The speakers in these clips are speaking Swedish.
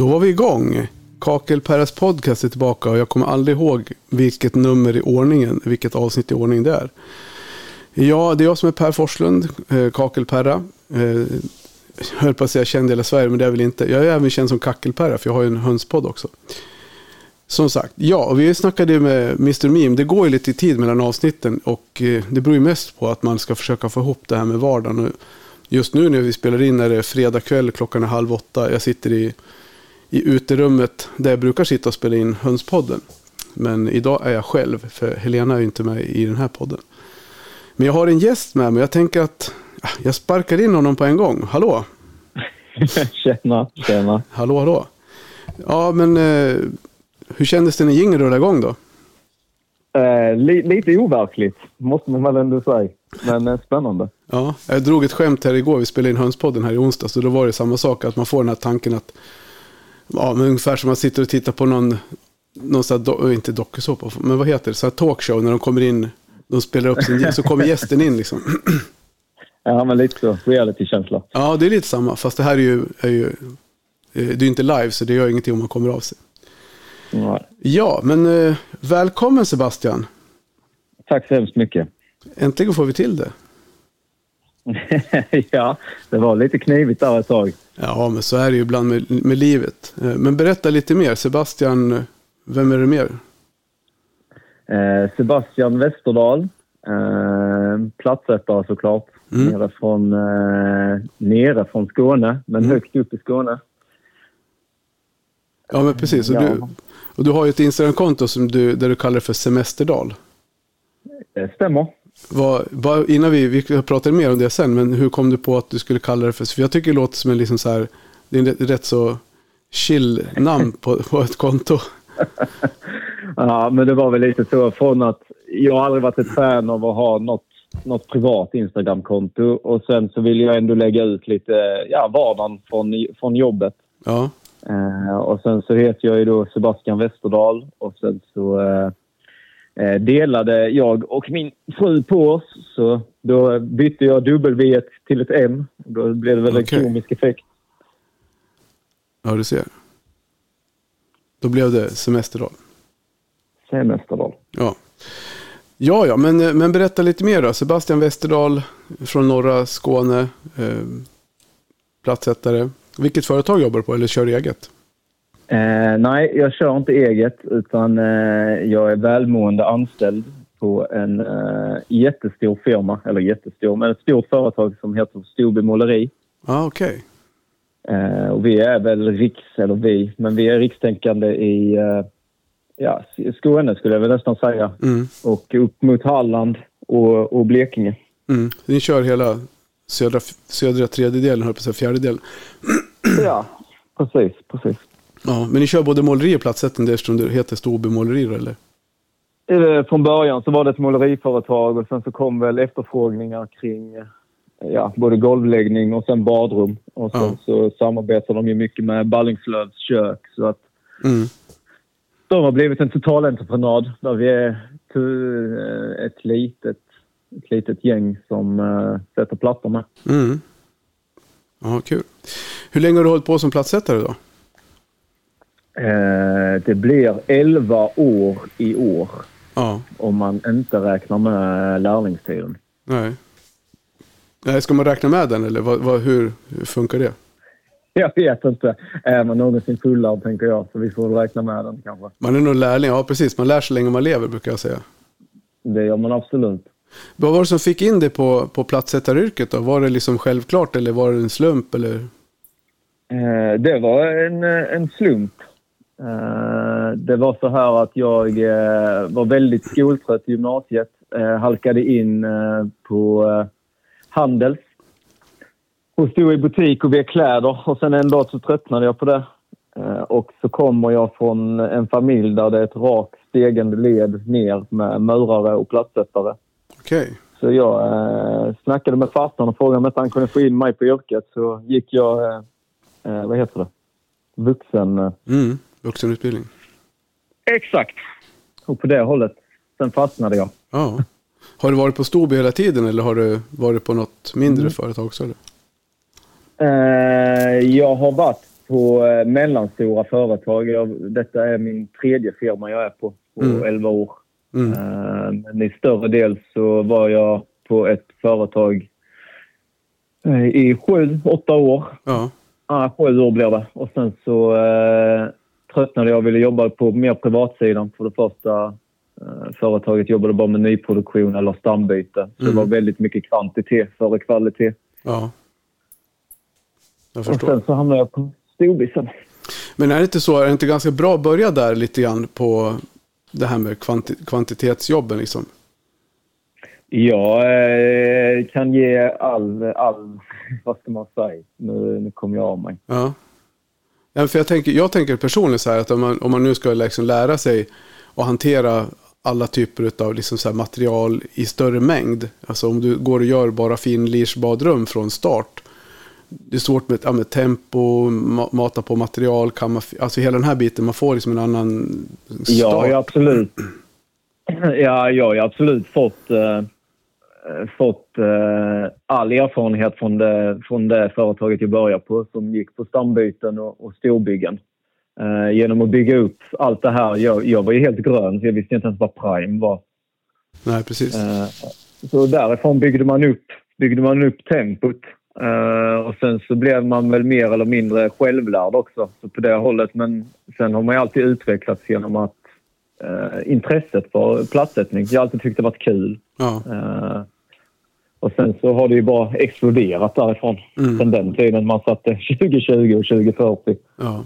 Då var vi igång. Kakelperras podcast är tillbaka och jag kommer aldrig ihåg vilket nummer i ordningen, vilket avsnitt i ordning det är. Ja, det är jag som är Per Forslund, eh, Kakelperra. Eh, jag höll på att säga känd i hela Sverige, men det är väl inte. Jag är även känd som Kackelperra, för jag har ju en hönspodd också. Som sagt, ja, och vi snackade med Mr. Meme. Det går ju lite i tid mellan avsnitten och eh, det beror ju mest på att man ska försöka få ihop det här med vardagen. Just nu när vi spelar in är det fredag kväll, klockan är halv åtta. Jag sitter i, i uterummet där jag brukar sitta och spela in Hönspodden. Men idag är jag själv, för Helena är ju inte med i den här podden. Men jag har en gäst med mig. Jag tänker att ja, jag sparkar in honom på en gång. Hallå! tjena, tjena. Hallå, hallå. Ja, men eh, hur kändes det när jingeln rullade igång då? Eh, li, lite overkligt, måste man väl ändå säga. Men eh, spännande. Ja, jag drog ett skämt här igår. Vi spelade in Hönspodden här i onsdag. Så då var det samma sak. Att man får den här tanken att... Ja, men ungefär som man sitter och tittar på någon... någon sån do, inte dokusåpa, men vad heter det? Så här talkshow när de kommer in. De spelar upp sin... så kommer gästen in liksom. Ja, men lite så. Reality-känsla. Ja, det är lite samma. Fast det här är ju... Är ju det är inte live, så det gör ingenting om man kommer av sig. Nej. Ja, men eh, välkommen Sebastian. Tack så hemskt mycket. Äntligen får vi till det. ja, det var lite knivigt där ett tag. Ja, men så är det ju ibland med, med livet. Eh, Men berätta lite mer. Sebastian, vem är det mer? Eh, Sebastian Westerdahl. Eh, platsättare såklart. Mm. Nere, från, eh, nere från Skåne, men Mm. högt upp i Skåne. Ja, men precis. Och, Ja. du, och du har ju ett Instagramkonto som du, där du kallar det för Semesterdal. Det stämmer. Vad, bara innan vi, vi pratar mer om det sen, men hur kom du på att du skulle kalla det för? För jag tycker det låter som en liksom så här, det är en rätt, rätt så chill namn på, på ett konto. Ja, men det var väl lite så från att jag har aldrig varit ett fan av att ha något, något privat Instagramkonto och sen så vill jag ändå lägga ut lite ja, vardagen från, från jobbet. Ja, Eh, och sen så heter jag ju då Sebastian Westerdahl och sen så eh, delade jag och min fru på oss så då bytte jag W till ett M. Då blev det väl Okej. en komisk effekt. ja du ser. Då blev det Semesterdal. Semesterdal. Ja. Ja, ja, men, eh, men berätta lite mer då. Sebastian Westerdahl från norra Skåne. Eh, platsättare. Vilket företag jobbar du på eller kör du eget? Eh, nej, jag kör inte eget utan eh, jag är välmående anställd på en eh, jättestor firma, eller jättestor, men ett stort företag som heter Storby Måleri. Ah, okej. Eh, och vi är väl riks, eller vi, men vi är rikstänkande i eh, ja, Skåne skulle jag väl nästan säga. Mm, Och upp mot Halland och, och Blekinge. mm. Ni kör hela södra, södra tredjedelen, höll på att säga fjärdedelen. Ja, precis, precis. Ja, men ni kör både måleri och plattsättning eftersom det heter Storby måleri eller? Eh, Från början så var det ett måleriföretag och sen så kom väl efterfrågningar kring eh, ja, både golvläggning och sen badrum. Och sen Ja. så samarbetar de ju mycket med Ballingslövs kök så att Mm. de har blivit en totalentreprenad där vi är eh, ett litet, ett litet gäng som sätter plattor med. Mm. Ja, kul. Hur länge har du hållit på som plattsättare då? Eh, det blir 11 år i år Ja, om man inte räknar med lärlingstiden. nej. Nej, ska man räkna med den eller vad, vad, hur, hur funkar det? Jag vet inte. Är man någonsin fullärd tänker jag, så vi får väl räkna med den kanske. Man är nog lärling, ja precis. Man lär sig länge man lever brukar jag säga. Det gör man absolut. Vad var det som fick in dig på, på plattsättaryrket då? Var det liksom självklart eller var det en slump eller? Eh, det var en, eh, en slump. Eh, det var så här att jag eh, var väldigt skoltrött i gymnasiet. Eh, halkade in på Handels. Och stod i butik och vek kläder och sen en dag så tröttnade jag på det. Och så kommer jag från en familj där det är ett rakt stegande led ner med murare och plattsättare. Okej. Så jag eh, snackade med farsan och frågade om inte han kunde få in mig på yrket. Så gick jag, eh, vad heter det, vuxen... Mm. Vuxenutbildning. Exakt. Och på det hållet. Sen fastnade jag. Ja. Har du varit på Storby hela tiden eller har du varit på något mindre företag också? Eller? Eh, jag har varit på eh, mellanstora företag. Jag, detta är min tredje firma jag är på på Mm. 11 år. Mm. Eh, Men i större del så var jag på ett företag i sju, åtta år. Ja. Ja, sju år blir det. Och sen så eh, tröttnade jag och ville jobba på mer privatsidan. För det första eh, företaget jobbade bara med nyproduktion eller stambyte. Så det Mm. var väldigt mycket kvantitet före kvalitet. ja. Jag Och förstår. sen så hamnade jag på storbisen. Men är det inte så, är det inte ganska bra att börja där lite grann på det här med kvanti kvantitetsjobben liksom? Jag eh, kan ge all, all, vad ska man säga, nu, nu kommer jag av mig. Ja. Ja för jag, tänker, jag tänker personligen så här att om man, om man nu ska liksom lära sig att hantera alla typer av liksom så material i större mängd. Alltså om du går och gör bara finlirsbadrum från start. Det är svårt med, ja, med tempo, ma mata på material, kamma, alltså hela den här biten. Man får liksom en annan start. Ja, absolut, ja, jag har absolut fått, eh, fått eh, all erfarenhet från det, från det företaget jag började på som gick på stambyten och, och storbyggen. Eh, genom att bygga upp allt det här. Jag, jag var ju helt grön så jag visste inte ens vad Prime var. Nej, precis. Eh, Så därifrån byggde man upp, byggde man upp tempot. Eh, och sen så blev man väl mer eller mindre självlärd också så på det hållet. Men sen har man ju alltid utvecklats genom att eh, intresset för platsättning. Jag har alltid tyckt det varit kul. Ja. Eh, och sen så har det ju bara exploderat därifrån. Mm. Sen den tiden man satte 2020 och 2040. Ja.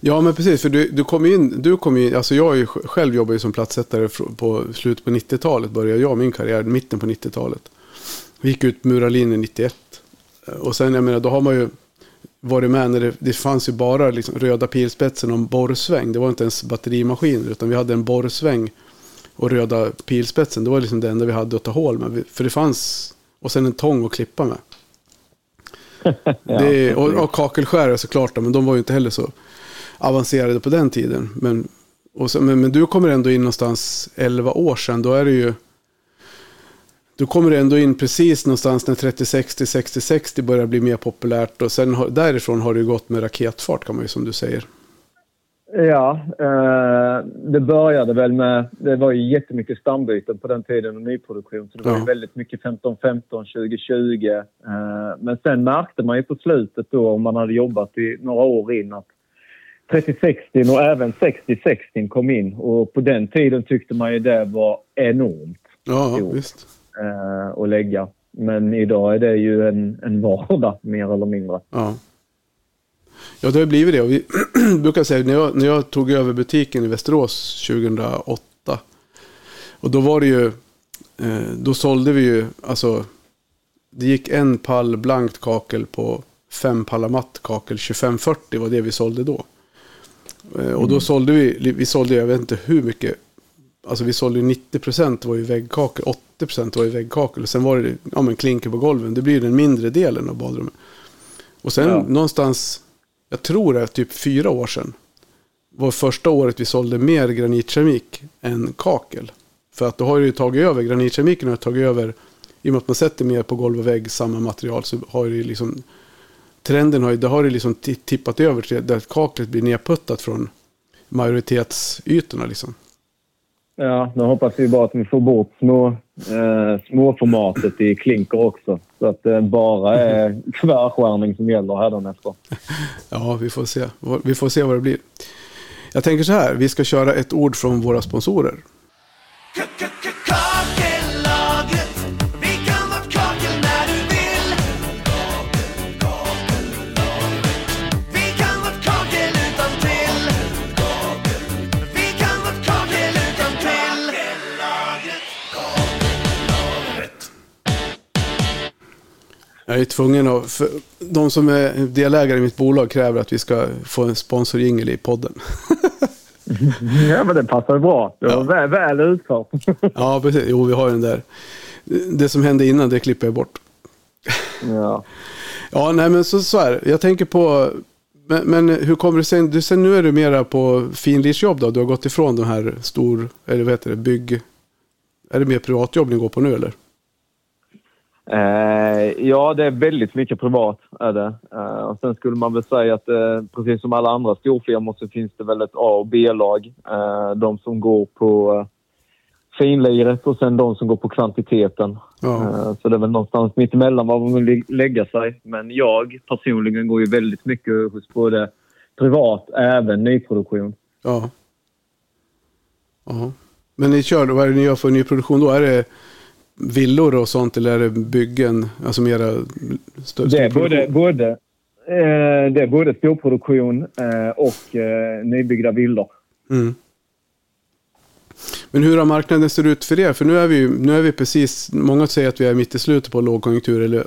Ja, men precis. För du, du kom in, du kom in, alltså jag är ju sj- själv jobbar ju som platssättare fr- på slutet på 90-talet. Började jag min karriär, mitten på 90-talet. Vi gick ut murarlinjen 91. Eh, Och sen, jag menar, då har man ju varit med när det, det fanns ju bara liksom röda pilspetsen och en borrsväng. Det var inte ens batterimaskiner, utan vi hade en borrsväng och röda pilspetsen. Det var liksom det enda vi hade att ta hål med. För det fanns, och sen en tång att klippa med. Det, och, och kakelskärare såklart, men de var ju inte heller så avancerade på den tiden. Men, så, men, men du kommer ändå in någonstans 11 år sedan. Då är det ju... Du kommer ändå in precis någonstans när 3060, 6060 börjar bli mer populärt. Och sen har, därifrån har det gått med raketfart kan man ju som du säger. Ja, eh, det började väl med... Det var ju jättemycket stambyten på den tiden och nyproduktion. Så det var Ja. ju väldigt mycket 1515, 2020. Eh, men sen märkte man ju på slutet då, om man hade jobbat i några år in, att 3060 och även 6060 kom in. Och på den tiden tyckte man ju det var enormt Ja, Jo. visst. Eh, att lägga. Men idag är det ju en, en vardag, mer eller mindre. Ja. Ja, det har blivit det. Och vi brukar säga, när jag, när jag tog över butiken i Västerås 2008. Och då var det ju, eh, då sålde vi ju, alltså, det gick en pall blankt kakel på fem pallar matt kakel, 2540 var det vi sålde då. Eh, och då sålde vi, vi sålde, jag vet inte hur mycket, alltså vi sålde ju 90% var ju väggkakel, 80% var ju väggkakel. Och sen var det, ja men klinker på golven, det blir den mindre delen av badrummet. Och sen Ja. någonstans, jag tror det är typ fyra år sedan, var första året vi sålde mer granitkeramik än kakel. För att då har ju tagit över, granitkeramiken har tagit över, i och med att man sätter mer på golv och vägg, samma material, så har ju liksom, trenden har ju, det har ju liksom ti- tippat över till där kaklet blir nedputtat från majoritetsytorna liksom. Ja, nu hoppas vi bara att vi får bort små, eh, småformatet i klinker också. Så att det bara är tvärskärning som gäller hädanefter. Ja, vi får se. Vi får se vad det blir. Jag tänker så här, vi ska köra ett ord från våra sponsorer. Kakellagret, Jag är tvungen att, de som är delägare i mitt bolag kräver att vi ska få en sponsorjingel i podden. Ja, men det passar bra. Det var väl, väl utfört. Ja, precis. Jo, vi har ju den där. Det som hände innan, det klipper jag bort. ja. Ja, nej men så, så här. Jag tänker på, men, men hur kommer det sig, du, sen nu är du mera på finlirsjobb då? Du har gått ifrån den här stor, eller vad heter det, bygg, är det mer privatjobb ni går på nu eller? Eh, ja, det är väldigt mycket privat. Är det. Eh, och sen skulle man väl säga att eh, precis som alla andra storfirmor så finns det väl ett A och B-lag. Eh, de som går på eh, finliret och sen de som går på kvantiteten. Ja. Eh, så det är väl någonstans mittemellan var man vill lä- lägga sig. Men jag personligen går ju väldigt mycket hos både privat, även nyproduktion. Ja. ja. Men ni kör, vad är det ni gör för nyproduktion då? Är det villor och sånt eller är det byggen? Alltså mera större Det är både, både, eh, det är både storproduktion eh, och eh, nybyggda villor. Mm. Men hur har marknaden ser ut för er? För nu är vi, nu är vi precis, många säger att vi är mitt i slutet på en lågkonjunktur eller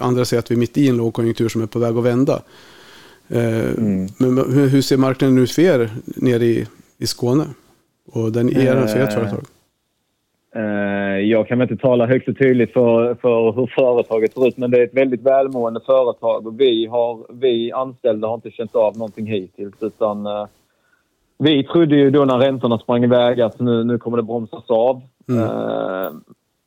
andra säger att vi är mitt i en lågkonjunktur som är på väg att vända. Eh, Men hur, hur ser marknaden ut för er nere i, i Skåne? Och den era, för ert Eh, företag? Eh, jag kan inte tala högt och tydligt för, för hur företaget ser ut, men det är ett väldigt välmående företag och vi, har, vi anställda har inte känt av någonting hittills. Utan, eh, vi trodde ju då när räntorna sprang iväg att nu, nu kommer det bromsas av. Eh,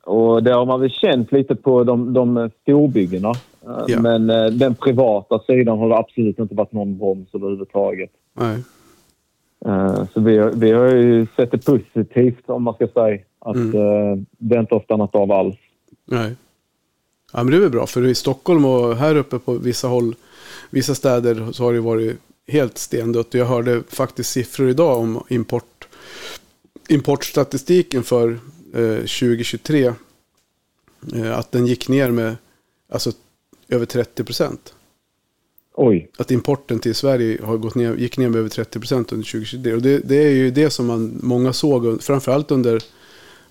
och det har man väl känt lite på de, de storbyggena. Eh, Ja. Men eh, den privata sidan har det absolut inte varit någon broms överhuvudtaget. Nej. Så vi, vi har ju sett det positivt, om man ska säga, att eh, det inte har stannat av alls. Nej. Ja, men det är väl bra, för i Stockholm och här uppe på vissa håll, vissa städer så har det varit helt stendött. Jag hörde faktiskt siffror idag om import, importstatistiken för eh, 2023. Eh, att den gick ner med alltså, över 30 procent. Oj. Att importen till Sverige har gått ner, gick ner med över 30 procent under 2023. Och det, det är ju det som man, många såg, framförallt under,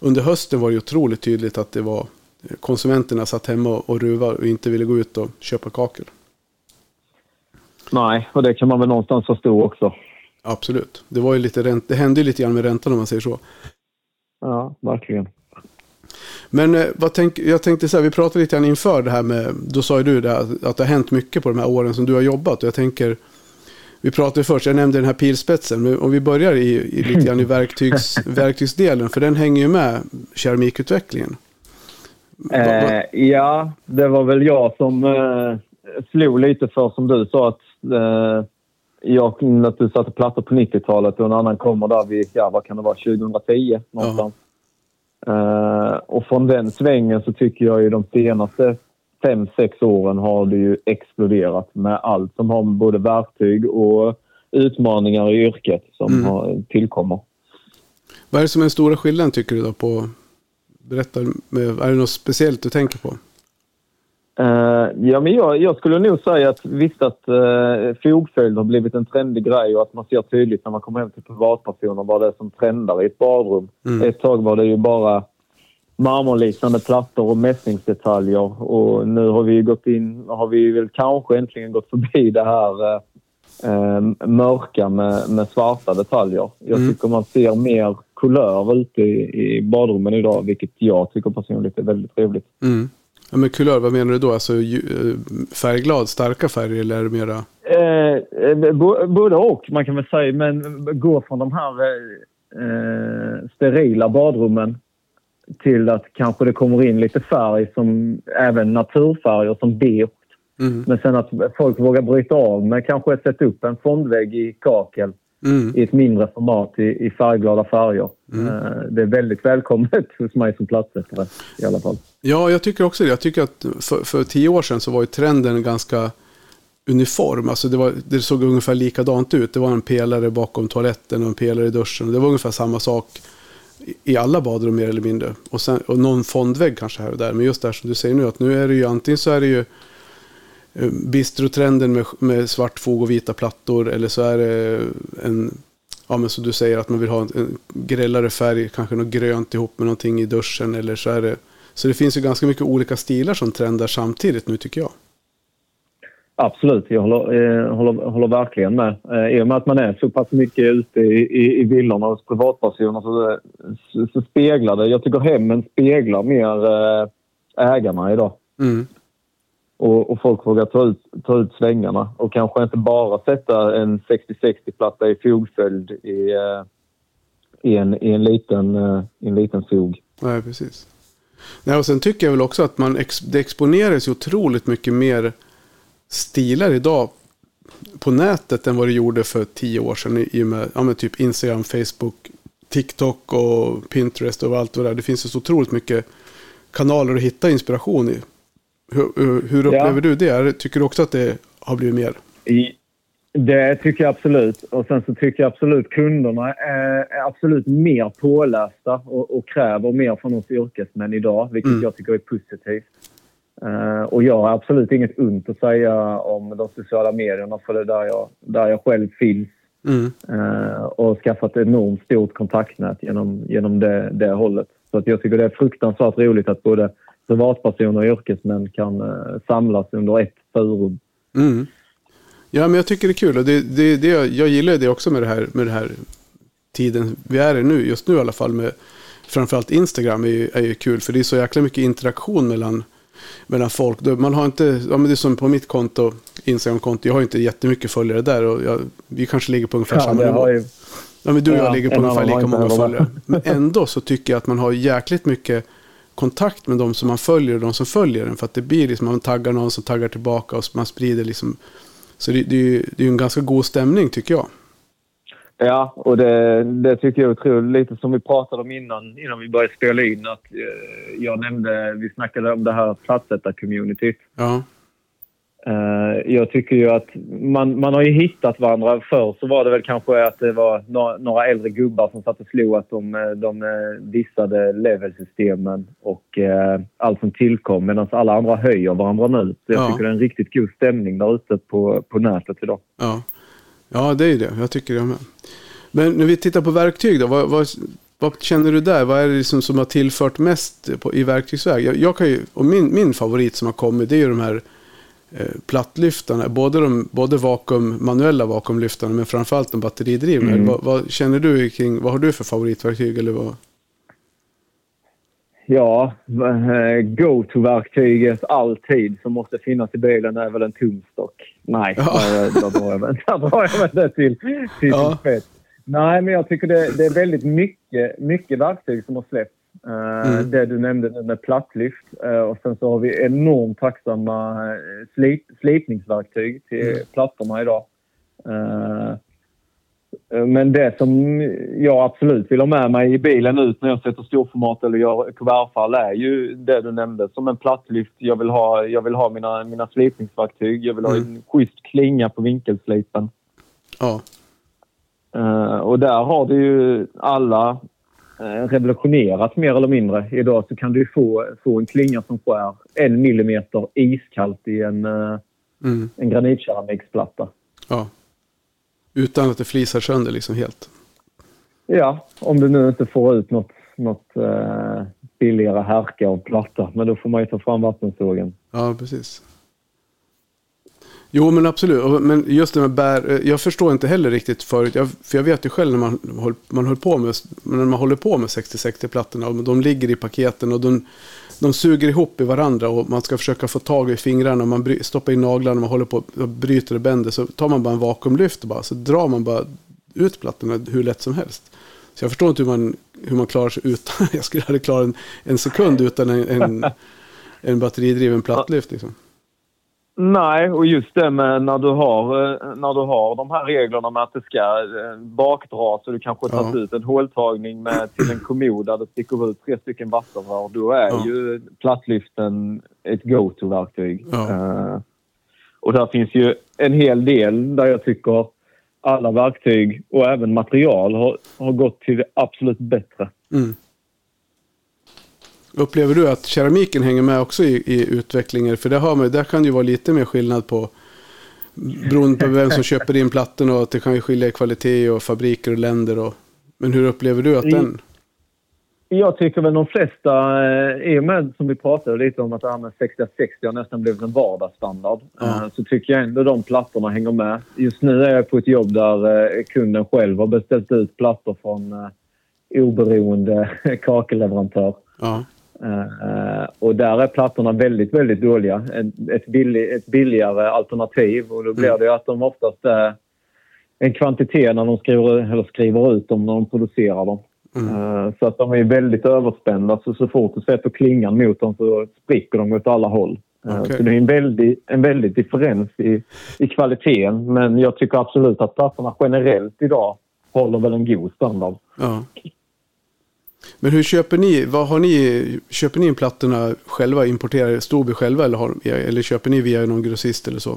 under hösten var det otroligt tydligt att det var konsumenterna satt hemma och, ruvade och inte ville gå ut och köpa kakel. Nej, och det kan man väl någonstans förstå också. Absolut. Det, var ju lite ränt, det hände ju lite grann med räntan om man säger så. Ja, verkligen. Men eh, vad tänk, jag tänkte så här, vi pratade lite grann inför det här med, då sa ju du det, här, att det har hänt mycket på de här åren som du har jobbat. Och jag tänker, vi pratade först, jag nämnde den här pilspetsen, men om vi börjar i, i lite grann i verktygs, verktygsdelen, för den hänger ju med keramikutvecklingen. Eh, ja, det var väl jag som eh, slog lite för, som du sa, att eh, jag, att du satte plattor på 90-talet och en annan kommer där vid, ja vad kan det vara, 2010 någonstans. Eh, och från den svängen så tycker jag ju de senaste fem, sex åren har det ju exploderat med allt som har med både verktyg och utmaningar i yrket som Mm. har, tillkommer. Vad är det som är den stora skillnaden tycker du då på, berätta, är det något speciellt du tänker på? Eh, ja, men jag, jag skulle nog säga att visst att uh, fogföljd har blivit en trendig grej och att man ser tydligt när man kommer hem till privatpersoner vad det är som trendar i ett badrum. Mm. Ett tag var det ju bara marmorliknande plattor och mässingsdetaljer och nu har vi gått in, har vi väl kanske äntligen gått förbi det här eh, eh, mörka med, med svarta detaljer. Jag Mm. tycker man ser mer kulör ute i, i badrummen idag, vilket jag tycker personligt är väldigt trevligt. Mm. Ja, men kulör, vad menar du då? Alltså eh, färgglad, starka färger eller är det mera? Eh, eh, bo- både och, man kan väl säga. Men gå från de här eh, sterila badrummen till att kanske det kommer in lite färg, som även naturfärger som beige. Mm. Men sen att folk vågar bryta av med kanske sätta upp en fondvägg i kakel Mm. i ett mindre format i, i färgglada färger. Eh, det är väldigt välkommet hos mig som platssättare i alla fall. Ja, jag tycker också det. Jag tycker att för, för tio år sedan så var ju trenden ganska uniform. Alltså det, var, det såg ungefär likadant ut. Det var en pelare bakom toaletten och en pelare i duschen. Det var ungefär samma sak i- alla badrum mer eller mindre. Och, sen, och någon fondvägg kanske här och där. Men just det här som du säger nu, att nu är det ju antingen så är det ju eh, bistrotrenden med, med svart fog och vita plattor. Eller så är det en, ja men som du säger, att man vill ha en, en grällare färg, kanske något grönt ihop med någonting i duschen. Eller så är det, så det finns ju ganska mycket olika stilar som trendar samtidigt nu tycker jag. Absolut, jag håller, eh, håller, håller verkligen med. Eh, I och med att man är så pass mycket ute i, i, i villorna hos privatpersoner så, så, så speglar det. Jag tycker hemmen speglar mer eh, ägarna idag. Mm. Och, och folk vågar ta ut, ta ut svängarna och kanske inte bara sätta en 60-60-platta i fogföljd i, eh, i, en, i, en liten, eh, i en liten fog. Nej, precis. Nej, och sen tycker jag väl också att man ex, det exponeras otroligt mycket mer stilar idag på nätet än vad det gjorde för tio år sedan. I och med, ja, med typ Instagram, Facebook, TikTok och Pinterest och allt vad det är. Det finns ju så otroligt mycket kanaler att hitta inspiration i. Hur, hur- upplever du det? Tycker du också att det har blivit mer? I, det tycker jag absolut. Och sen så tycker jag absolut kunderna är, är absolut mer pålästa och, och kräver mer från oss yrkesmän idag, vilket Mm. jag tycker är positivt. Eh, och jag har absolut inget ont att säga om de sociala medierna för det är där jag, där jag själv finns. Mm. eh, och skaffat ett enormt stort kontaktnät genom, genom det, det hållet. Så att jag tycker det är fruktansvärt roligt att både privatpersoner och yrkesmän kan eh, samlas under ett forum. Mm. Ja, men jag tycker det är kul. Och det, det, det, jag gillar det också med det här, med det här tiden vi är i nu, just nu i alla fall. Med, framförallt Instagram är ju, är ju kul, för det är så jäkla mycket interaktion mellan, mellan folk. Man har inte, ja, men det är som på mitt konto, Instagram-konto, jag har inte jättemycket följare där. Och jag, vi kanske ligger på ungefär Ja, samma nivå. ju, Ja, men du och jag Ja, ligger på ungefär lika många följare. Men ändå så tycker jag att man har jäkligt mycket kontakt med de som man följer och de som följer en. För att det blir liksom, man taggar någon som taggar tillbaka och man sprider liksom. Så det, det är ju det är en ganska god stämning tycker jag. Ja, och det, det tycker jag är otroligt. Lite som vi pratade om innan, innan vi började spela in. Att, eh, jag nämnde, vi snackade om det här plattsättar-communityt. Ja, Eh, jag tycker ju att man, man har ju hittat varandra. Förr så var det väl kanske att det var några, några äldre gubbar som satt och slog att de, eh, de eh, dissade levelsystemen och eh, allt som tillkom medan alla andra höjer varandra nu. Så jag Ja. tycker det är en riktigt god stämning där ute på, på nätet idag. ja. Ja det är ju det. Jag tycker det med. Men när vi tittar på verktyg då. Vad, vad, vad känner du där? Vad är det liksom som har tillfört mest på, i verktygsväg? Jag, jag kan ju, och min, min favorit som har kommit det är ju de här eh, plattlyftarna. Både, de, både vakuum, manuella vakuumlyftarna men framförallt de batteridrivna. Mm. Vad, vad känner du kring, vad har du för favoritverktyg? Eller vad? Ja, eh, go-to-verktyget alltid som måste finnas i bilen är väl en tumstock. Nej, Ja. där, drar jag väl- jag det till, till Ja. spets. Nej, men jag tycker det, det är väldigt mycket, mycket verktyg som har släppts. Eh, Mm. Det du nämnde nu med plattlyft. Eh, och sen så har vi enormt tacksamma slip, slipningsverktyg till Mm. plattorna idag. Eh, men det som jag absolut vill ha med mig i bilen ut när jag sätter storformat eller gör kuvertfall är ju det du nämnde. Som en plattlyft. Jag vill ha, jag vill ha mina, mina slipningsverktyg. Jag vill ha en schysst klinga på vinkelslipen. Ja, Eh, och där har det ju alla uh, revolutionerat mer eller mindre. Idag så kan du få, få en klinga som skär en millimeter iskallt i en, uh, mm, en granitkeramikplatta. ja. Utan att det flisar sönder liksom helt. Ja, om du nu inte får ut något, något uh, billigare härka av platta. Men då får man ju ta fram vattensågen. Ja, precis. Jo, men absolut. Men just det med bär. Eh, jag förstår inte heller riktigt förut. Jag, för jag vet ju själv när man, håll, man, håller på med, när man håller på med 60-60-plattorna. Och de ligger i paketen och de, de suger ihop i varandra. Och man ska försöka få tag i fingrarna. Och man bry, stoppar in naglarna och man håller på och bryter och bänder. Så tar man bara en vakuumlyft och bara, så drar man bara ut plattorna hur lätt som helst. Så jag förstår inte hur man, hur man klarar sig utan. Jag skulle aldrig klara en, en sekund utan en, en, en batteridriven plattlyft. Liksom. Nej, och just det med när du har, eh, när du har de här reglerna med att det ska eh, bakdras och du kanske Ja. ut en håltagning med, till en kommod där det sticker ut tre stycken vattenrör. Då är Ja. ju plattlyften ett go-to-verktyg. Ja. Eh, och där finns ju en hel del där jag tycker alla verktyg och även material har, har gått till det absolut bättre. Mm. Upplever du att keramiken hänger med också i, i utvecklingen? För det har man, där kan det ju vara lite mer skillnad på beroende på vem som köper in plattorna och att det kan ju skilja i kvalitet och fabriker och länder. Och, men hur upplever du att Mm. den... Jag tycker väl de flesta, eh, i och med som vi pratade lite om att det här med 6060 har nästan blivit en vardagsstandard, eh, så tycker jag ändå de plattorna hänger med. Just nu är jag på ett jobb där eh, kunden själv har beställt ut plattor från oberoende kakelleverantör. Ja, Eh, och där är plattorna väldigt, väldigt dåliga. Ett, billig, ett billigare alternativ och då blir det ju att de oftast är en kvantitet när de skriver, eller skriver ut dem när de producerar dem. Eh, Så att de är väldigt överspända. Så, så fort du sätter klingan mot dem så spricker de åt alla håll. Eh, Okej. Så det är en väldig, en väldig differens i, i kvaliteten. Men jag tycker absolut att plattorna generellt idag håller väl en god standard. Ja. Men hur köper ni? Vad har ni? Köper ni in plattorna själva? Importerar Storby själva? Eller, har, eller köper ni via någon grossist eller så?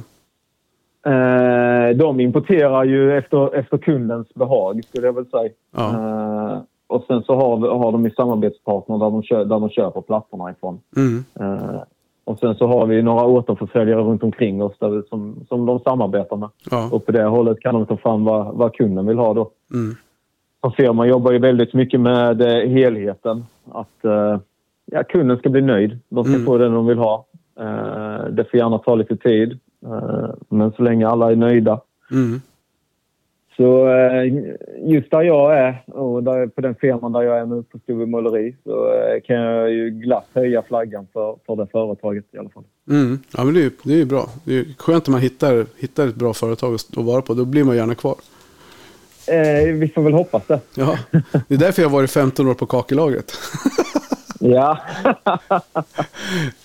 Eh, de importerar ju efter, efter kundens behag, skulle jag väl säga. Ja. Eh, och sen så har, har de ju samarbetspartner där de, kö, där de köper plattorna ifrån. Mm. Eh, och sen så har vi några återförsäljare runt omkring oss där, som, som de samarbetar med. Ja. Och på det hållet kan de ta fram vad, vad kunden vill ha då. Mm. Som firma jobbar ju väldigt mycket med eh, helheten. Att eh, ja, kunden ska bli nöjd. De ska Mm. få det de vill ha. Eh, det får gärna ta lite tid. Men så länge alla är nöjda. Mm. Så just där jag är och där, på den firman där jag är nu på Storby Måleri så kan jag ju glatt höja flaggan för, för det företaget i alla fall. Mm. Ja, men det är, ju- det är bra. Det är skönt om man hittar, hittar ett bra företag att att vara på. Då blir man gärna kvar. Eh, vi får väl hoppas det. Ja. Det är därför jag har varit 15 år på kakellagret. Ja.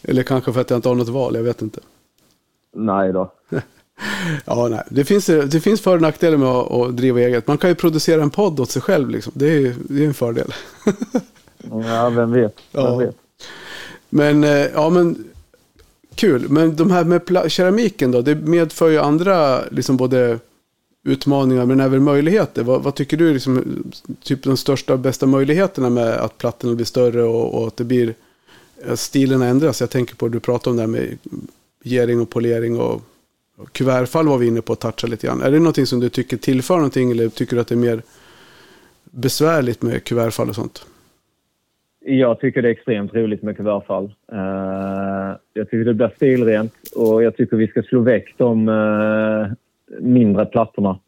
Eller kanske för att jag inte har något val, jag vet inte. Nej då. Ja, nej. Det finns, det finns för och nackdelar med att, att driva eget. Man kan ju producera en podd åt sig själv. Liksom. Det, är, det är en fördel. Ja, vem vet. Vem Ja. vet. Men, eh, ja men kul. Men de här med keramiken då, det medför ju andra liksom både utmaningar men även möjligheter. Vad, vad tycker du är liksom, typ de största och bästa möjligheterna med att plattorna blir större och, och att det blir eh, att stilen ändras? Jag tänker på, du pratade om det här med gering och polering och, och kuvertfall var vi inne på att toucha lite grann. Är det någonting som du tycker tillför någonting eller tycker du att det är mer besvärligt med kuvertfall och sånt? Jag tycker det är extremt roligt med kuvertfall. Uh, jag tycker det blir stilrent och jag tycker vi ska slå väck de uh, mindre plattorna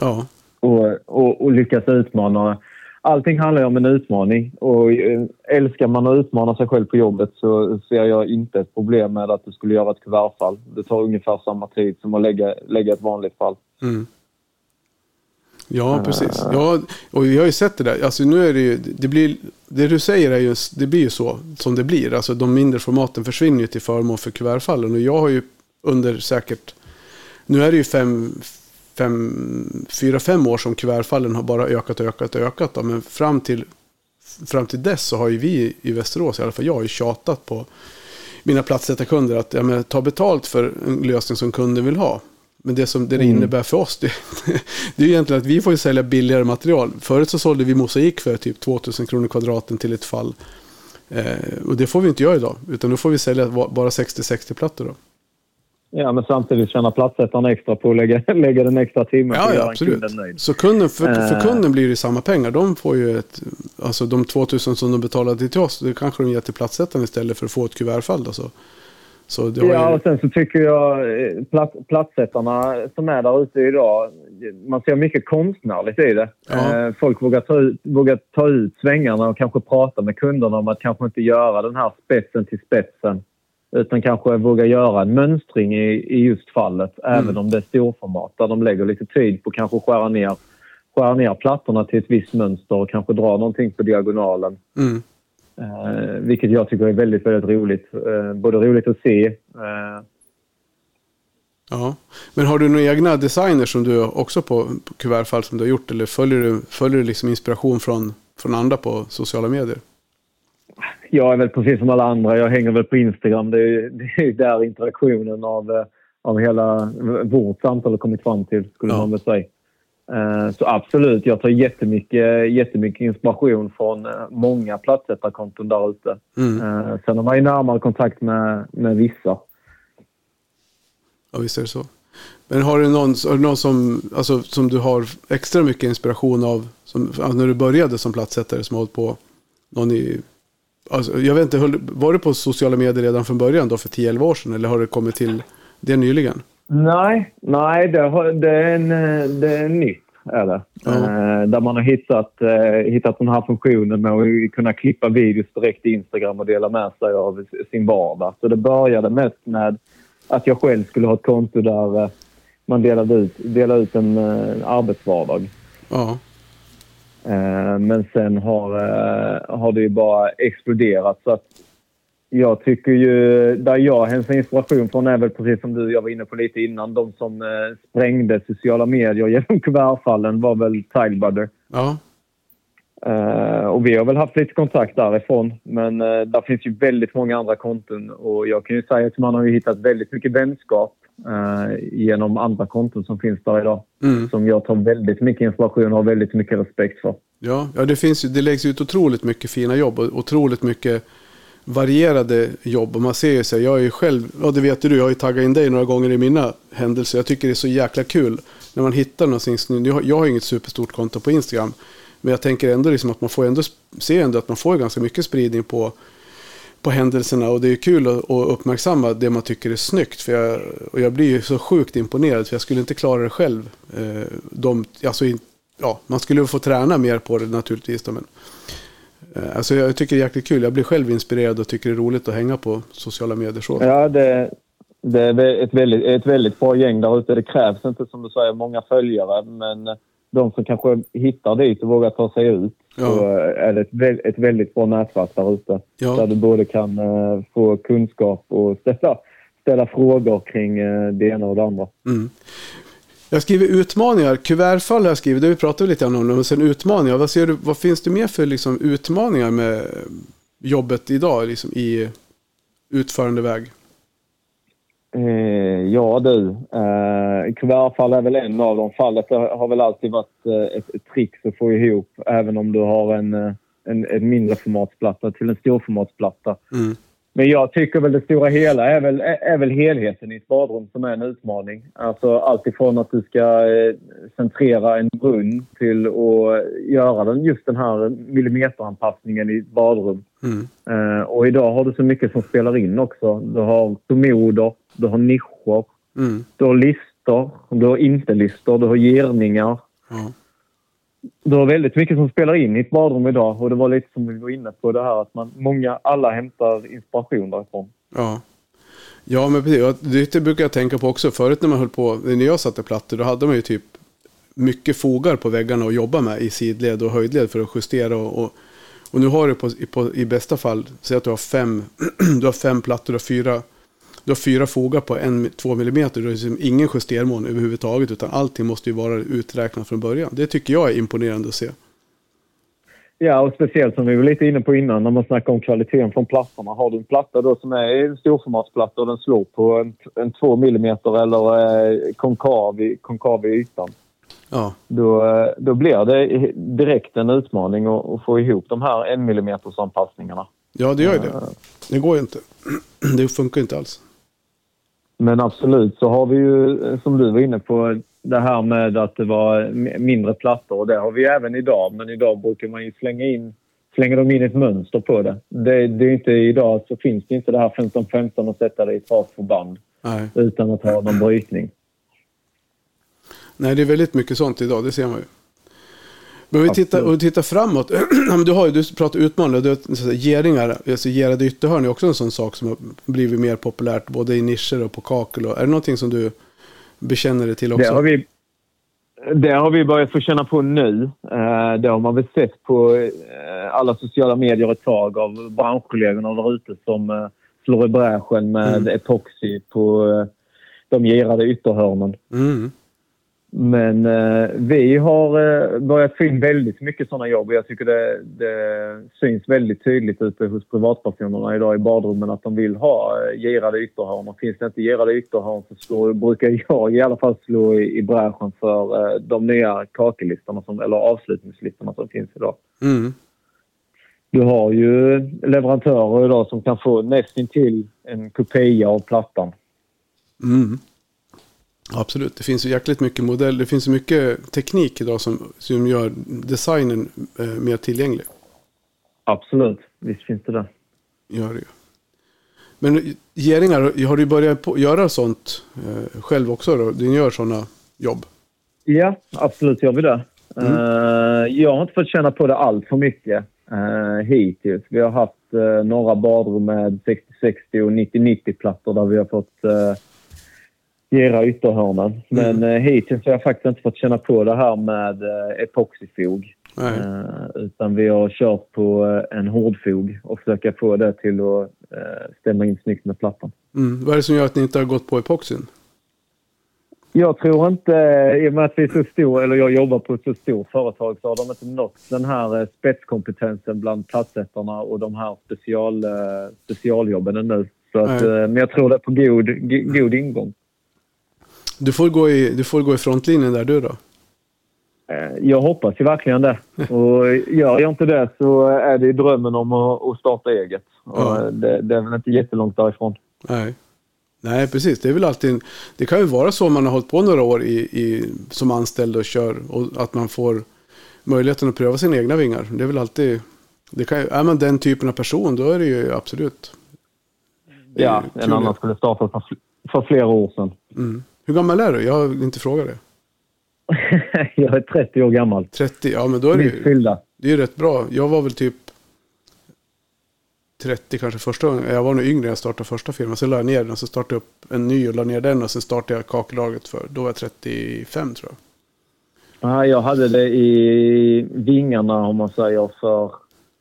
Ja, och, och, och lyckas utmana. Allting handlar ju om en utmaning och eh, älskar man att utmana sig själv på jobbet så ser jag inte ett problem med att du skulle göra ett kuvertfall. Det tar ungefär samma tid som att lägga, lägga ett vanligt fall. Mm. Ja, precis. Ja, och vi har ju sett det där. Alltså nu är det ju, det blir, det du säger är ju, det blir ju så som det blir. Alltså de mindre formaten försvinner ju till förmån för kuvertfallen. Och jag har ju under säkert, nu är det ju fem, fem, fyra, fem år som kuvertfallen har bara ökat och ökat och ökat. Då. Men fram till, fram till dess så har ju vi i Västerås, i alla fall jag, har ju tjatat på mina platssättarkunder att ja, men, ta betalt för en lösning som kunden vill ha. Men det som det innebär för oss, det, det är egentligen att vi får ju sälja billigare material. Förut så sålde vi mosaik för typ 2000 kronor kvadraten till ett fall. Eh, och det får vi inte göra idag, utan då får vi sälja bara 60-60-plattor då. Ja, men samtidigt tjänar platssättarna extra på att lägga, lägga den extra timmen Ja, ja absolut. kunden nöjd. Så kunden, för, för Eh. kunden blir det samma pengar. De får ju ett, alltså de 2000 som de betalade till oss, det kanske de ger till platssättaren istället för att få ett kuvertfall. Då, så. Det Ja, ju, och sen så tycker jag eh, plats, platssättarna som är där ute idag, man ser mycket konstnärligt i det. Ja. Eh, Folk vågar ta, ut, vågar ta ut svängarna och kanske prata med kunderna om att kanske inte göra den här spetsen till spetsen. Utan kanske våga göra en mönstring i, i just fallet, även om det är storformat. Där de lägger lite tid på att kanske skära ner, skära ner plattorna till ett visst mönster och kanske dra någonting på diagonalen. mm, Eh, vilket jag tycker är väldigt, väldigt roligt. Eh, både roligt att se. Eh, ja. Men har du några egna designer som du också på, på kuvertfall som du har gjort? Eller följer du, följer du liksom inspiration från, från andra på sociala medier? Jag är väl precis som alla andra. Jag hänger väl på Instagram. Det är, det är där interaktionen av, eh, av hela vårt samtal har kommit fram till, skulle Ja. man väl säga. Eh, Så absolut, jag tar jättemycket, jättemycket inspiration från eh, många platssättarkonton där ute. Mm. Sen har man ju närmare kontakt med, med vissa. Ja, visst är det så. Men har du någon, har du någon som, alltså, som du har extra mycket inspiration av som, när du började som platssättare som har hållit på någon i, alltså, jag vet inte, var du på sociala medier redan från början då för 10-11 år sedan eller har det kommit till det nyligen? Nej, nej det, har, det, är en, eh, det är nytt. Är det. Ja. Eh, där man har hittat, eh, hittat den här funktionen med att kunna klippa videos direkt i Instagram och dela med sig av sin vardag. Så det började mest med att jag själv skulle ha ett konto där eh, man delade ut, delade ut en eh, arbetsvardag. Ja. Eh, men sen har, eh, har det ju bara exploderat. Så att jag tycker ju, där jag hämtar inspiration från är väl precis som du, jag var inne på lite innan, de som eh, sprängde sociala medier genom kuvertfallen var väl Tilebrother. Ja. Eh, och vi har väl haft lite kontakt därifrån. Men uh, där finns ju väldigt många andra konton och jag kan ju säga att man har ju hittat väldigt mycket vänskap eh, genom andra konton som finns där idag. Mm. Som jag tar väldigt mycket inspiration och har väldigt mycket respekt för. Ja, ja det, finns det läggs ut otroligt mycket fina jobb och otroligt mycket varierade jobb. Och man ser ju så här, jag är ju själv, ja det vet du, jag har ju taggat in dig några gånger i mina händelser. Jag tycker det är så jäkla kul när man hittar någonting. snyggt. Jag har- inget superstort konto på Instagram. Men jag tänker ändå liksom att man får ändå, ser ändå att man får ganska mycket spridning på, på händelserna. Och det är kul att, att uppmärksamma det man tycker är snyggt. För jag, och jag blir ju så sjukt imponerad för jag skulle inte klara det själv. Eh, de, alltså, ja, man skulle få träna mer på det naturligtvis. Då, men, eh, alltså, jag tycker det är jäkligt kul. Jag blir själv inspirerad och tycker det är roligt att hänga på sociala medier. Så. Ja, det, det är ett väldigt, ett väldigt bra gäng där ute. Det krävs inte, som du säger, många följare. Men de som kanske hittar dit och vågar ta sig ut Ja. så är det ett, ett väldigt bra nätverk där ute. Ja. Där du både kan eh, få kunskap och ställa, ställa frågor kring eh, det ena och det andra. Mm. Jag skriver utmaningar. Kuvertfall har jag skrivit. Det vi pratat lite om. Och sen utmaningar. Vad, ser du, vad finns det mer för liksom, utmaningar med jobbet idag liksom, i utförande väg? Eh, ja du, eh, kuvertfall är väl en av dem. Fallet har har väl alltid varit eh, ett, ett trick att få ihop även om du har en, eh, en, en mindre formatsplatta till en storformatsplatta. Mm. Men jag tycker väl det stora hela är väl, är, väl helheten i ett badrum som är en utmaning. Alltså allt ifrån att du ska eh, centrera en brunn till att göra den, just den här millimeteranpassningen i ett badrum. Mm. Eh, och idag har du så mycket som spelar in också. Du har kommoder, du har nischer, Mm. du har listor, du har inte listor, du har girningar. Ja. Det var väldigt mycket som spelar in i ett badrum idag och det var lite som vi var inne på det här att man, många, alla hämtar inspiration därifrån. Ja. Ja, men precis. Det, brukar jag tänka på också. Förut när man höll på, när jag satte plattor, då hade man ju typ mycket fogar på väggarna att jobba med i sidled och höjdled för att justera. Och, och, och nu har du på, i- på, i bästa fall, säg att du har fem, du har fem plattor, och fyra, du har fyra fogar på en, två millimeter. Du har liksom ingen justermån överhuvudtaget, utan allting måste ju vara uträknat från början. Det tycker jag är imponerande att se. Ja, och speciellt som vi var lite inne på innan när man snackar om kvaliteten från plattorna. Har du en platta då som är en storformatsplatta och den slår på en, en 2 millimeter eller eh, konkav, i, konkav i ytan. Ja, Då, eh, då blir det direkt en utmaning att, att få ihop de här 1 millimeters anpassningarna. ja det gör ju det. Det går ju inte. Det funkar inte alls. Men absolut så har vi ju, som du var inne på, det här med att det var mindre plattor. Och det har vi även idag. Men idag brukar man ju slänga in slänger de in ett mönster på det. det, det är inte idag så finns det inte det här 15-15 och sätta det i ett rakt förband Nej. utan att ha någon brytning. Nej, det är väldigt mycket sånt idag, det ser man ju. Men vi tittar, om vi tittar framåt. Du har ju, du pratar här, geringar, alltså gerade ytterhörn är också en sån sak som har blivit mer populärt både i nischer och på kakel. Och, är det någonting som du bekänner dig till också? Det har vi, det har vi börjat få känna på nu. Eh, det har man väl sett på eh, alla sociala medier ett tag av branschkollegorna där ute som eh, slår i bräschen med Mm. epoxy på eh, de girade ytterhörnen. Mm. Men eh, vi har eh, börjat få in väldigt mycket sådana jobb och jag tycker det, det syns väldigt tydligt ute hos privatpersonerna idag i badrummen att de vill ha eh, girade ytterhörn. Och finns det inte girade ytterhörn så slår, brukar jag i alla fall slå i, i bräschen för eh, de nya kakellistorna som, eller avslutningslistorna som finns idag. Mm. Du har ju leverantörer idag som kan få nästintill en kopia av plattan. Mm. Absolut, det finns ju jäkligt mycket modell. Det finns ju mycket teknik idag som, som gör designen eh, mer tillgänglig. Absolut, visst finns det det. Gör det ju. Men geringar, har du börjat på, göra sånt eh, själv också då? Du gör sådana jobb? Ja, absolut gör vi det. Eh, jag har inte fått känna på det allt för mycket uh, hittills. Vi har haft uh, några badrum med 60-60 och 90-90-plattor där vi har fått uh, gera ytterhörnen. Men uh, hittills har jag faktiskt inte fått känna på det här med uh, epoxifog. Eh, utan vi har kört på eh, en hårdfog och försöka få det till att eh, stämma in snyggt med plattan. Mm. Vad är det som gör att ni inte har gått på epoxin? Jag tror inte, i och med att vi är så stor, eller jag jobbar på ett så stort företag, så har de inte nått den här eh, spetskompetensen bland platsättarna och de här special, eh, specialjobben ännu. Så att, eh, men jag tror det är på god, god ingång. Du får gå i, du får gå i frontlinjen där du då. Eh, Jag hoppas ju verkligen det. Och gör jag inte det så är det drömmen om att, starta eget. Ja. det, det är väl inte jättelångt därifrån. Nej. Nej, precis. Det är väl alltid... Det kan ju vara så om man har hållit på några år i, i, som anställd och kör. Och att man får möjligheten att pröva sina egna vingar. Det är väl alltid... Det kan, är man den typen av person, då är det ju absolut... det Ja, en annan skulle starta för, för flera år sedan. Mm. Hur gammal är du? Jag har inte frågat det. jag är 30 år gammal. 30? Ja, men då är det ju... fyllda. Det är ju rätt bra. Jag var väl typ 30 kanske första gången. Jag var nog yngre när jag startade första firman. Sen la jag ner den och så startade jag upp en ny och la ner den. Och sen startade jag kakellaget för. Då var jag 35 tror jag. Ja, jag hade det i vingarna om man säger för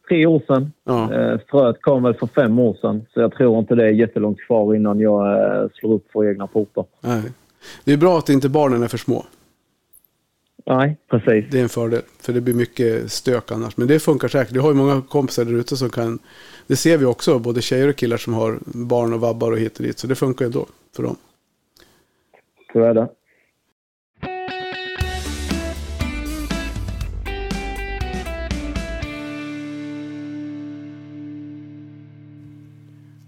tre år sedan. Ja. Eh, Fröet kom väl för fem år sedan. Så jag tror inte det är jättelångt kvar innan jag eh, slår upp för egna portar. Nej. Det är bra att inte barnen är för små. Nej, precis. Det är en fördel. För det blir mycket stök annars. Men det funkar säkert. Jag har ju många kompisar där ute som kan. Det ser vi också. Både tjejer och killar som har barn och vabbar och hit och dit. Så det funkar ändå för dem. Så är det.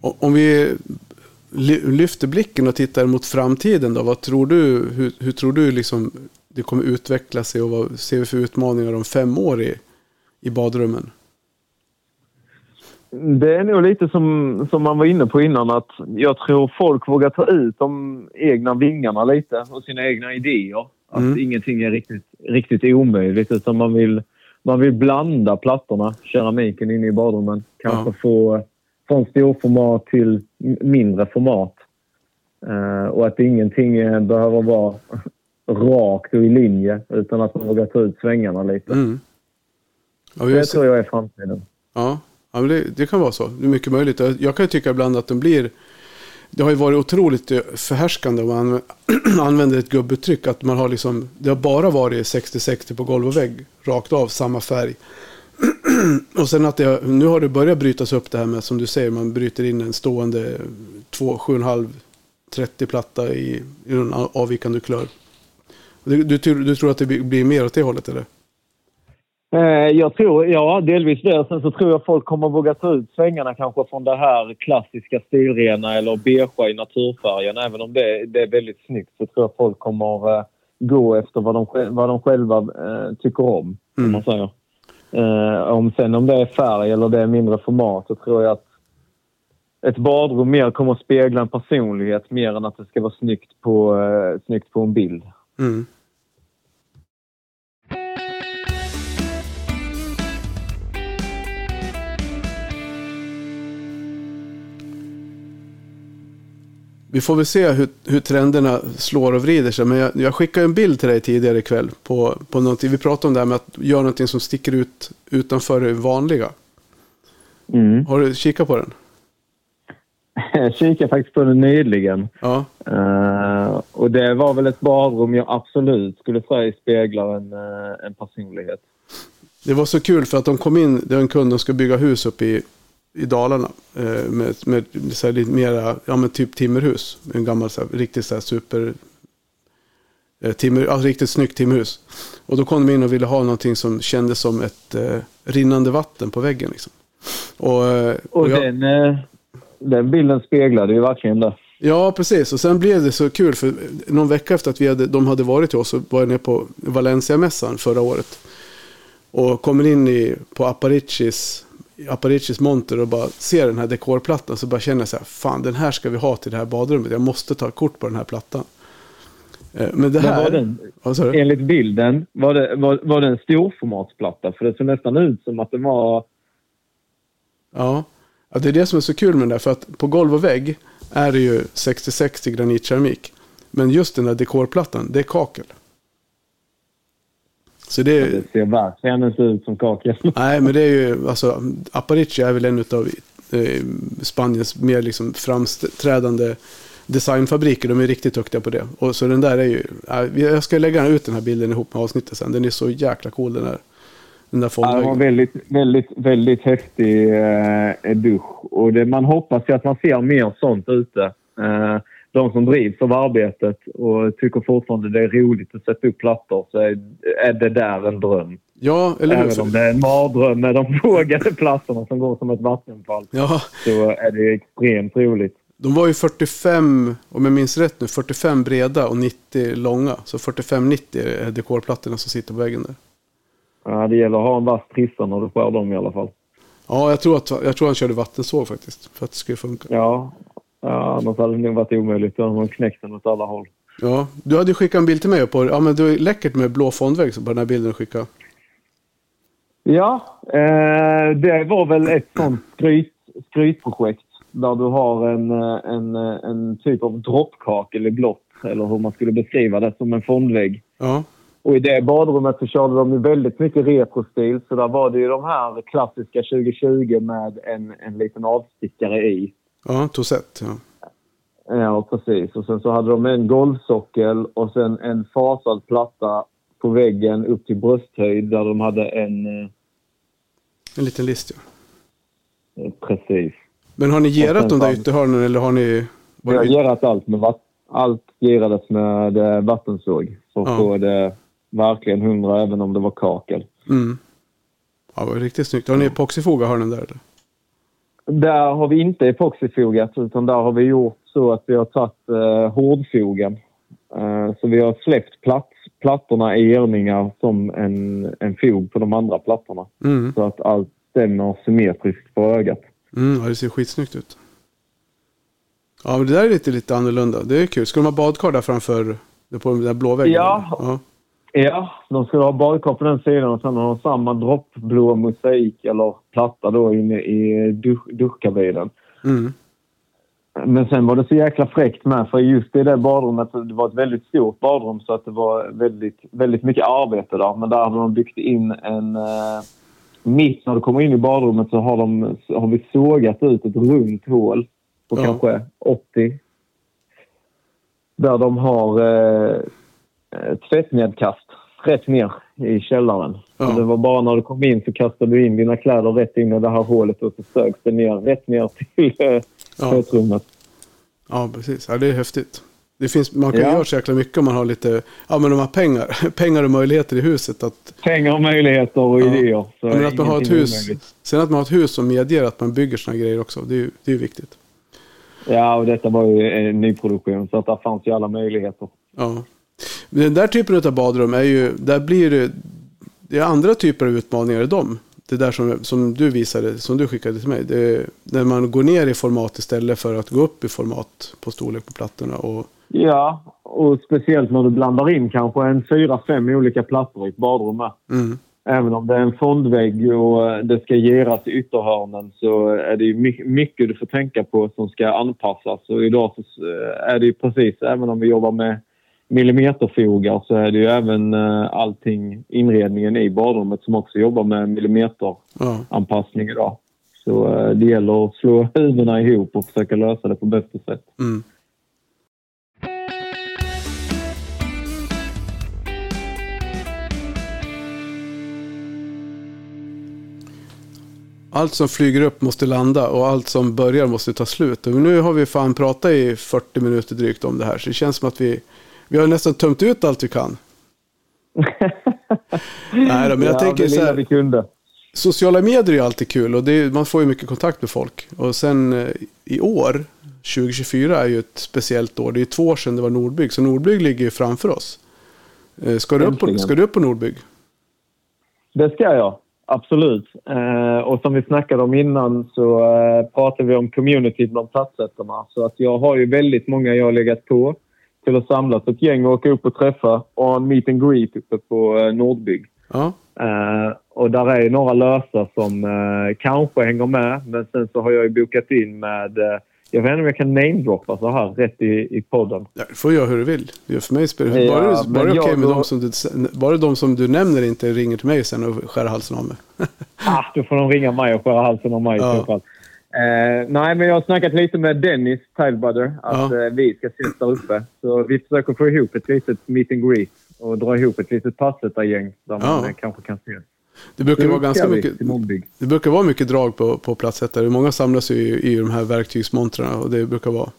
Om vi lyfter blicken och tittar mot framtiden då. Vad tror du, hur, hur tror du liksom det kommer utveckla sig och vad ser vi för utmaningar om fem år i, i badrummen? Det är nog lite som, som man var inne på innan att jag tror folk vågar ta ut de egna vingarna lite och sina egna idéer. Att Mm. ingenting är riktigt, riktigt omöjligt utan man vill, man vill blanda plattorna, keramiken inne i badrummen. Kanske Ja. få från storformat till mindre format. Eh, och att ingenting eh, behöver vara rakt och i linje utan att man vågar ta ut svängarna lite. Mm. Ja, Det tror jag är framtiden. Ja, ja men det, det kan vara så. Det är mycket möjligt. Jag, kan ju tycka ibland att de blir... Det har ju varit otroligt eh, förhärskande om man anv- använder ett gubbuttryck. Att man har liksom... Det har bara varit 60-60 på golv och vägg. Rakt av, samma färg. och sen att det, nu har det börjat brytas upp det här med, som du säger, man bryter in en stående 2, 7,5, 30 platta i, i en avvikande kulör. Du, du, du tror att det blir- mer åt det hållet eller? Eh, Jag tror, ja delvis det. Sen så tror jag folk kommer våga ta ut svängarna kanske från det här klassiska stilrena eller beigea i naturfärgen. Även om det, det är väldigt snyggt så tror jag folk kommer eh, gå efter vad de, vad de själva eh, tycker om. Mm. Om man säger. Eh, om sen om det är färg eller det är mindre format så tror jag att ett badrum mer kommer att spegla en personlighet mer än att det ska vara snyggt på, eh, snyggt på en bild. Mm. Vi får väl se hur, hur trenderna slår och vrider sig. Men jag, jag skickade en bild till dig tidigare ikväll. På, på någonting. Vi pratade om det här med att göra någonting som sticker ut utanför det vanliga. Mm. Har du kikat på den? Jag kikade faktiskt på den nyligen. Ja. Eh, och det var väl ett badrum jag absolut skulle säga speglar en, eh, en personlighet. Det var så kul för att de kom in, det var en kund som ska bygga hus uppe i, i Dalarna. Eh, med med så här lite mera, ja men typ timmerhus. En gammal så här, riktigt så här super... Eh, timmer, ja, riktigt snyggt timmerhus. Och då kom de in och ville ha någonting som kändes som ett eh, rinnande vatten på väggen. Liksom. Och, eh, Och, och jag, den, den bilden speglade ju verkligen det. Ja, precis. Och sen blev det så kul för någon vecka efter att vi hade, de hade varit till oss så var jag nere på Valencia-mässan förra året. Och kommer in i, på Aparicis, Aparicis monter och bara ser den här dekorplattan så bara känner jag så här, fan den här ska vi ha till det här badrummet. Jag måste ta kort på den här plattan. Eh, Men det Men här... var den, du? enligt bilden, var det, var, var det en storformatsplatta? För det såg nästan ut som att den var... Ja. ja, det är det som är så kul med den där. För att på golv och vägg är det ju 60-60 granitkeramik. Men just den där dekorplattan, det är kakel. Så det Det ser verkligen inte ut som kakel. nej, men det är ju, alltså, Aparici är väl en av eh, Spaniens mer liksom framträdande designfabriker. De är riktigt duktiga på det. Och så den där är ju, äh, jag ska lägga ut den här bilden ihop med avsnittet sen. Den är så jäkla cool den där. Den där Ja, det var väldigt, väldigt, väldigt häftig eh, dusch. Och det, man hoppas ju att man ser mer sånt ute. Eh, de som drivs av arbetet och tycker fortfarande det är roligt att sätta upp plattor så är, är det där en dröm. Ja, eller Även hur? om det är en mardröm med de vågade plattorna som går som ett vattenfall Ja, så är det extremt roligt. de var ju 45, om jag minns rätt nu, 45 breda och 90 långa. Så 45-90 är dekorplattorna som sitter på väggen där. Ja, det gäller att ha en vass trissa när du skär dem i alla fall. Ja, jag tror, att, jag tror han körde vattensåg faktiskt. För att det skulle funka. Ja, ja annars hade det nog varit omöjligt. Då hade man knäckt den åt alla håll. Ja, du hade skickat en bild till mig på, ja men det var läckert med blå fondvägg på den här bilden du skickade. Ja, eh, det var väl ett sånt skryt, skrytprojekt där du har en, eh, en, eh, en typ av droppkakel i blått, eller hur man skulle beskriva det, som en fondvägg. Ja, Och i det badrummet så körde de ju väldigt mycket retrostil, så där var det ju de här klassiska 2020 med en, en liten avstickare i. ja, Tosett. Ja. Ja, precis. Och sen så hade de en golvsockel och sen en fasad platta på väggen upp till brösthöjd där de hade en... eh, En liten list ja. Precis. Men har ni gerat de där ytterhörnen eller har ni... Vi har gerat allt med vatt- allt gerades med eh, vattensåg. Så Ja. får det verkligen hundra även om det var kakel. Mm. Ja, det var riktigt snyggt. Har ni epoxyfogat hörnen där eller? Där har vi inte epoxyfogat utan där har vi gjort så att vi har tagit eh, hårdfogen. Eh, så vi har släppt plats, plattorna i erningar som en, en fog på de andra plattorna. Mm. Så att allt stämmer symmetriskt på ögat. Mm, ja, det ser skitsnyggt ut. Ja, men det där är lite, lite annorlunda. Det är kul. Ska de ha badkar där framför, på den där blå väggen? Ja. ja. Ja, de skulle ha badkar på den sidan och sen har de samma droppblå mosaik eller platta då inne i dusch, duschkabinen. Mm. Men sen var det så jäkla fräckt med för just i det badrummet, det var ett väldigt stort badrum så att det var väldigt, väldigt mycket arbete där. Men där hade de byggt in en... Eh, mitt när du kommer in i badrummet så har, de, så har vi sågat ut ett runt hål på Ja. kanske 80. Där de har eh, tvättnedkast rätt ner i källaren. Ja. Det var bara när du kom in så kastade du in dina kläder rätt in i det här hålet och så sögs det ner, rätt ner till eh, Ja. tvättrummet. ja, precis. Ja, det är häftigt. Det finns, man kan Ja. göra så jäkla mycket om man har lite, ja men de har pengar, pengar och möjligheter i huset. Att, Pengar och möjligheter och Ja. idéer. Så men att man har ett hus, sen att man har ett hus som medger att man bygger såna grejer också. Det är ju det är viktigt. Ja, och detta var ju en nyproduktion så att där fanns ju alla möjligheter. Ja. Den där typen av badrum är ju, där blir det, det är andra typer av utmaningar i dem. Det där som, som du visade, som du skickade till mig. Det är när man går ner i format istället för att gå upp i format på storlek på plattorna. Och, Ja, och speciellt när du blandar in kanske en fyra, fem olika plattor i ett badrum mm, Även om det är en fondvägg och eh, det ska geras i ytterhörnen så är det ju my- mycket du får tänka på som ska anpassas. Och idag så eh, är det ju precis, även om vi jobbar med millimeterfogar så är det ju även eh, allting, inredningen i badrummet som också jobbar med millimeteranpassning idag. Så eh, det gäller att slå huvudena ihop och försöka lösa det på bästa sätt. mm. Allt som flyger upp måste landa och allt som börjar måste ta slut. Och nu har vi fan pratat i 40 minuter drygt om det här. Så det känns som att vi, vi har nästan tömt ut allt vi kan. Nej då, men jag ja, tänker så här. Sociala medier är alltid kul och det man får ju mycket kontakt med folk. Och sen eh, i år, 2024 är ju ett speciellt år. Det är två år sedan det var Nordbygg, så Nordbygg ligger ju framför oss. Eh, Ska du, upp på, ska du upp på Nordbygg? Det ska jag, absolut. Eh, och som vi snackade om innan så pratade vi om community bland platsättarna. Så att jag har ju väldigt många jag har legat på till att samlas ett gäng och åka upp och träffa och ha en meet and greet uppe på eh, Nordbygg. Ja, Eh, och där är några lösa som eh, kanske hänger med men sen så har jag ju bokat in med eh, Jag vet inte om jag kan namedroppa så här rätt i, i podden. Ja, får göra hur du vill. Det för mig spelar Ja, bara, bara, okej jag med då- de som du, bara de som du nämner inte ringer till mig sen och skär halsen av mig. Ah, då får de ringa mig och skära halsen av mig i Ja. så fall. Eh, nej, men jag har snackat lite med Dennis Tilebrother att Ja. eh, vi ska ses där uppe. Så vi försöker få ihop ett litet meet and greet och dra ihop ett litet passättargäng där man Ja. eh, kanske kan ses. Det brukar vara ganska mycket, det brukar vara mycket drag på, på platsättare. Många samlas ju i, i de här verktygsmontrarna och det brukar vara,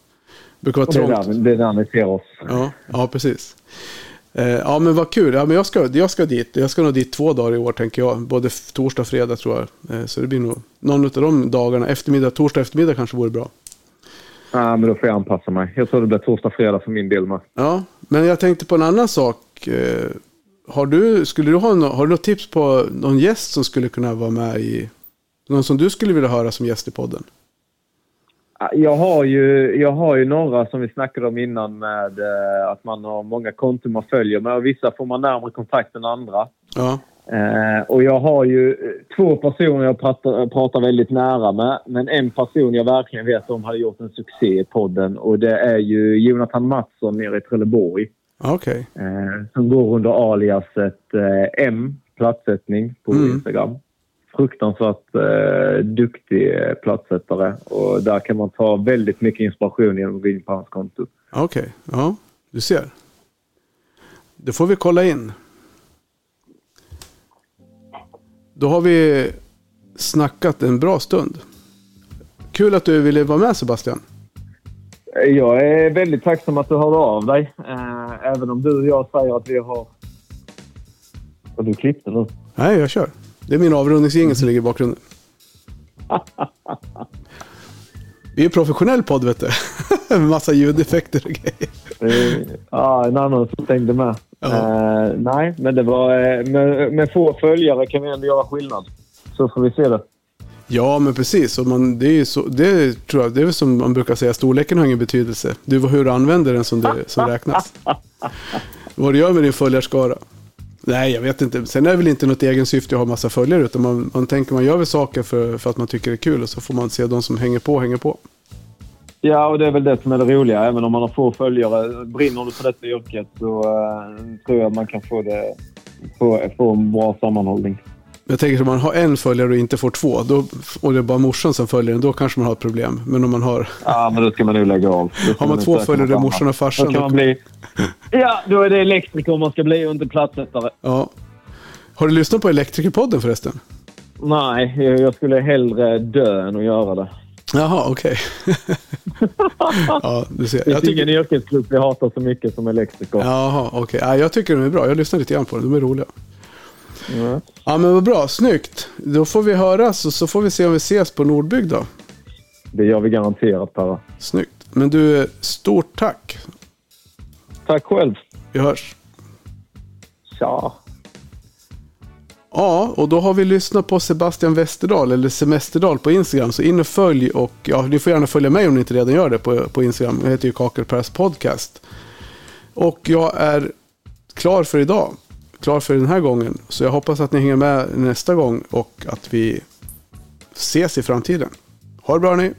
brukar vara Och det är, trångt. där, det är där ni ser oss. Ja, ja precis. Eh, ja, men vad kul. Ja, men jag, ska, jag ska dit. Jag ska nog dit två dagar i år, tänker jag. Både torsdag och fredag, tror jag. Eh, så det blir nog någon av de dagarna. Eftermiddag, torsdag eftermiddag kanske vore bra. Ja, men då får jag anpassa mig. Jag tror det blir torsdag, fredag för min del med. Ja, men jag tänkte på en annan sak. Eh, har du, skulle du ha, no, har du något tips på någon gäst som skulle kunna vara med i... Någon som du skulle vilja höra som gäst i podden? Ja, Jag har, ju, jag har ju några som vi snackade om innan med eh, att man har många konton man följer med och vissa får man närmare kontakt än andra. Ja, Eh, och jag har ju eh, två personer jag pratar, pratar väldigt nära med. Men en person jag verkligen vet om hade gjort en succé i podden och det är ju Jonathan Mattsson nere i Trelleborg. ja, okej. Eh, som går under aliaset eh, M, platssättning på Mm. Instagram. Fruktansvärt eh, duktig eh, platssättare och där kan man ta väldigt mycket inspiration genom att gå in på hans konto. Okej, ja, du ser. Det får vi kolla in. Då har vi snackat en bra stund. Kul att du ville vara med Sebastian. Eh, Jag är väldigt tacksam att du hörde av dig. Eh, även om du och jag säger att vi har... Och du klippte nu. Nej, jag kör. Det är min avrundningsjingel som ligger i bakgrunden. Vi är en professionell podd vet du. Med massa ljudeffekter och grejer. Ja, en annan som stängde med. Ja. Eh, nej, men det var... eh, Med, med få följare kan vi ändå göra skillnad. Så får vi se det. Ja, men precis. Och man, det, är så, det tror jag, det är som man brukar säga, storleken har ingen betydelse. Det är hur du använder den som, det, som räknas. Vad du gör med din följarskara. Nej, jag vet inte. Sen är det väl inte något egen syfte att ha massa följare. Utan man, man tänker man gör väl saker för, för att man tycker det är kul. Och så får man se de som hänger på, hänger på. Ja, och det är väl det som är det roliga. Även om man har få följare. Brinner du för detta yrket så uh, tror jag att man kan få, det, få, få en bra sammanhållning. Jag tänker om man har en följare och inte får två. Då, och det är bara morsan som följer den. Då kanske man har ett problem. Men om man har... Ja, men då ska man nog lägga av. Har man två följare, morsan och farsan, Då kan man bli... Ja, då är det elektriker man ska bli och inte plattsättare. Ja. Har du lyssnat på Elektrikerpodden förresten? Nej, jag jag skulle hellre dö än att göra det. Jaha, okej. ja, du ser. Det Jag finns ingen tycker... yrkesgrupp vi hatar så mycket som elektriker. Jaha, okej. Ja, jag tycker de är bra. Jag lyssnar lite grann på dem. De är roliga. Mm. Ja, men vad bra. Snyggt. Då får vi höras och så får vi se om vi ses på Nordbygg då. Det gör vi garanterat, Per. Snyggt. Men du, stort tack. Tack själv. Vi hörs. Tja. Ja, och då har vi lyssnat på Sebastian Westerdahl, eller Semesterdal på Instagram. Så in och följ och ja, ni får gärna följa mig om ni inte redan gör det på, på Instagram. Jag heter ju Kakelpress Podcast. Och jag är klar för idag. Klar för den här gången. Så jag hoppas att ni hänger med nästa gång och att vi ses i framtiden. Ha det bra ni!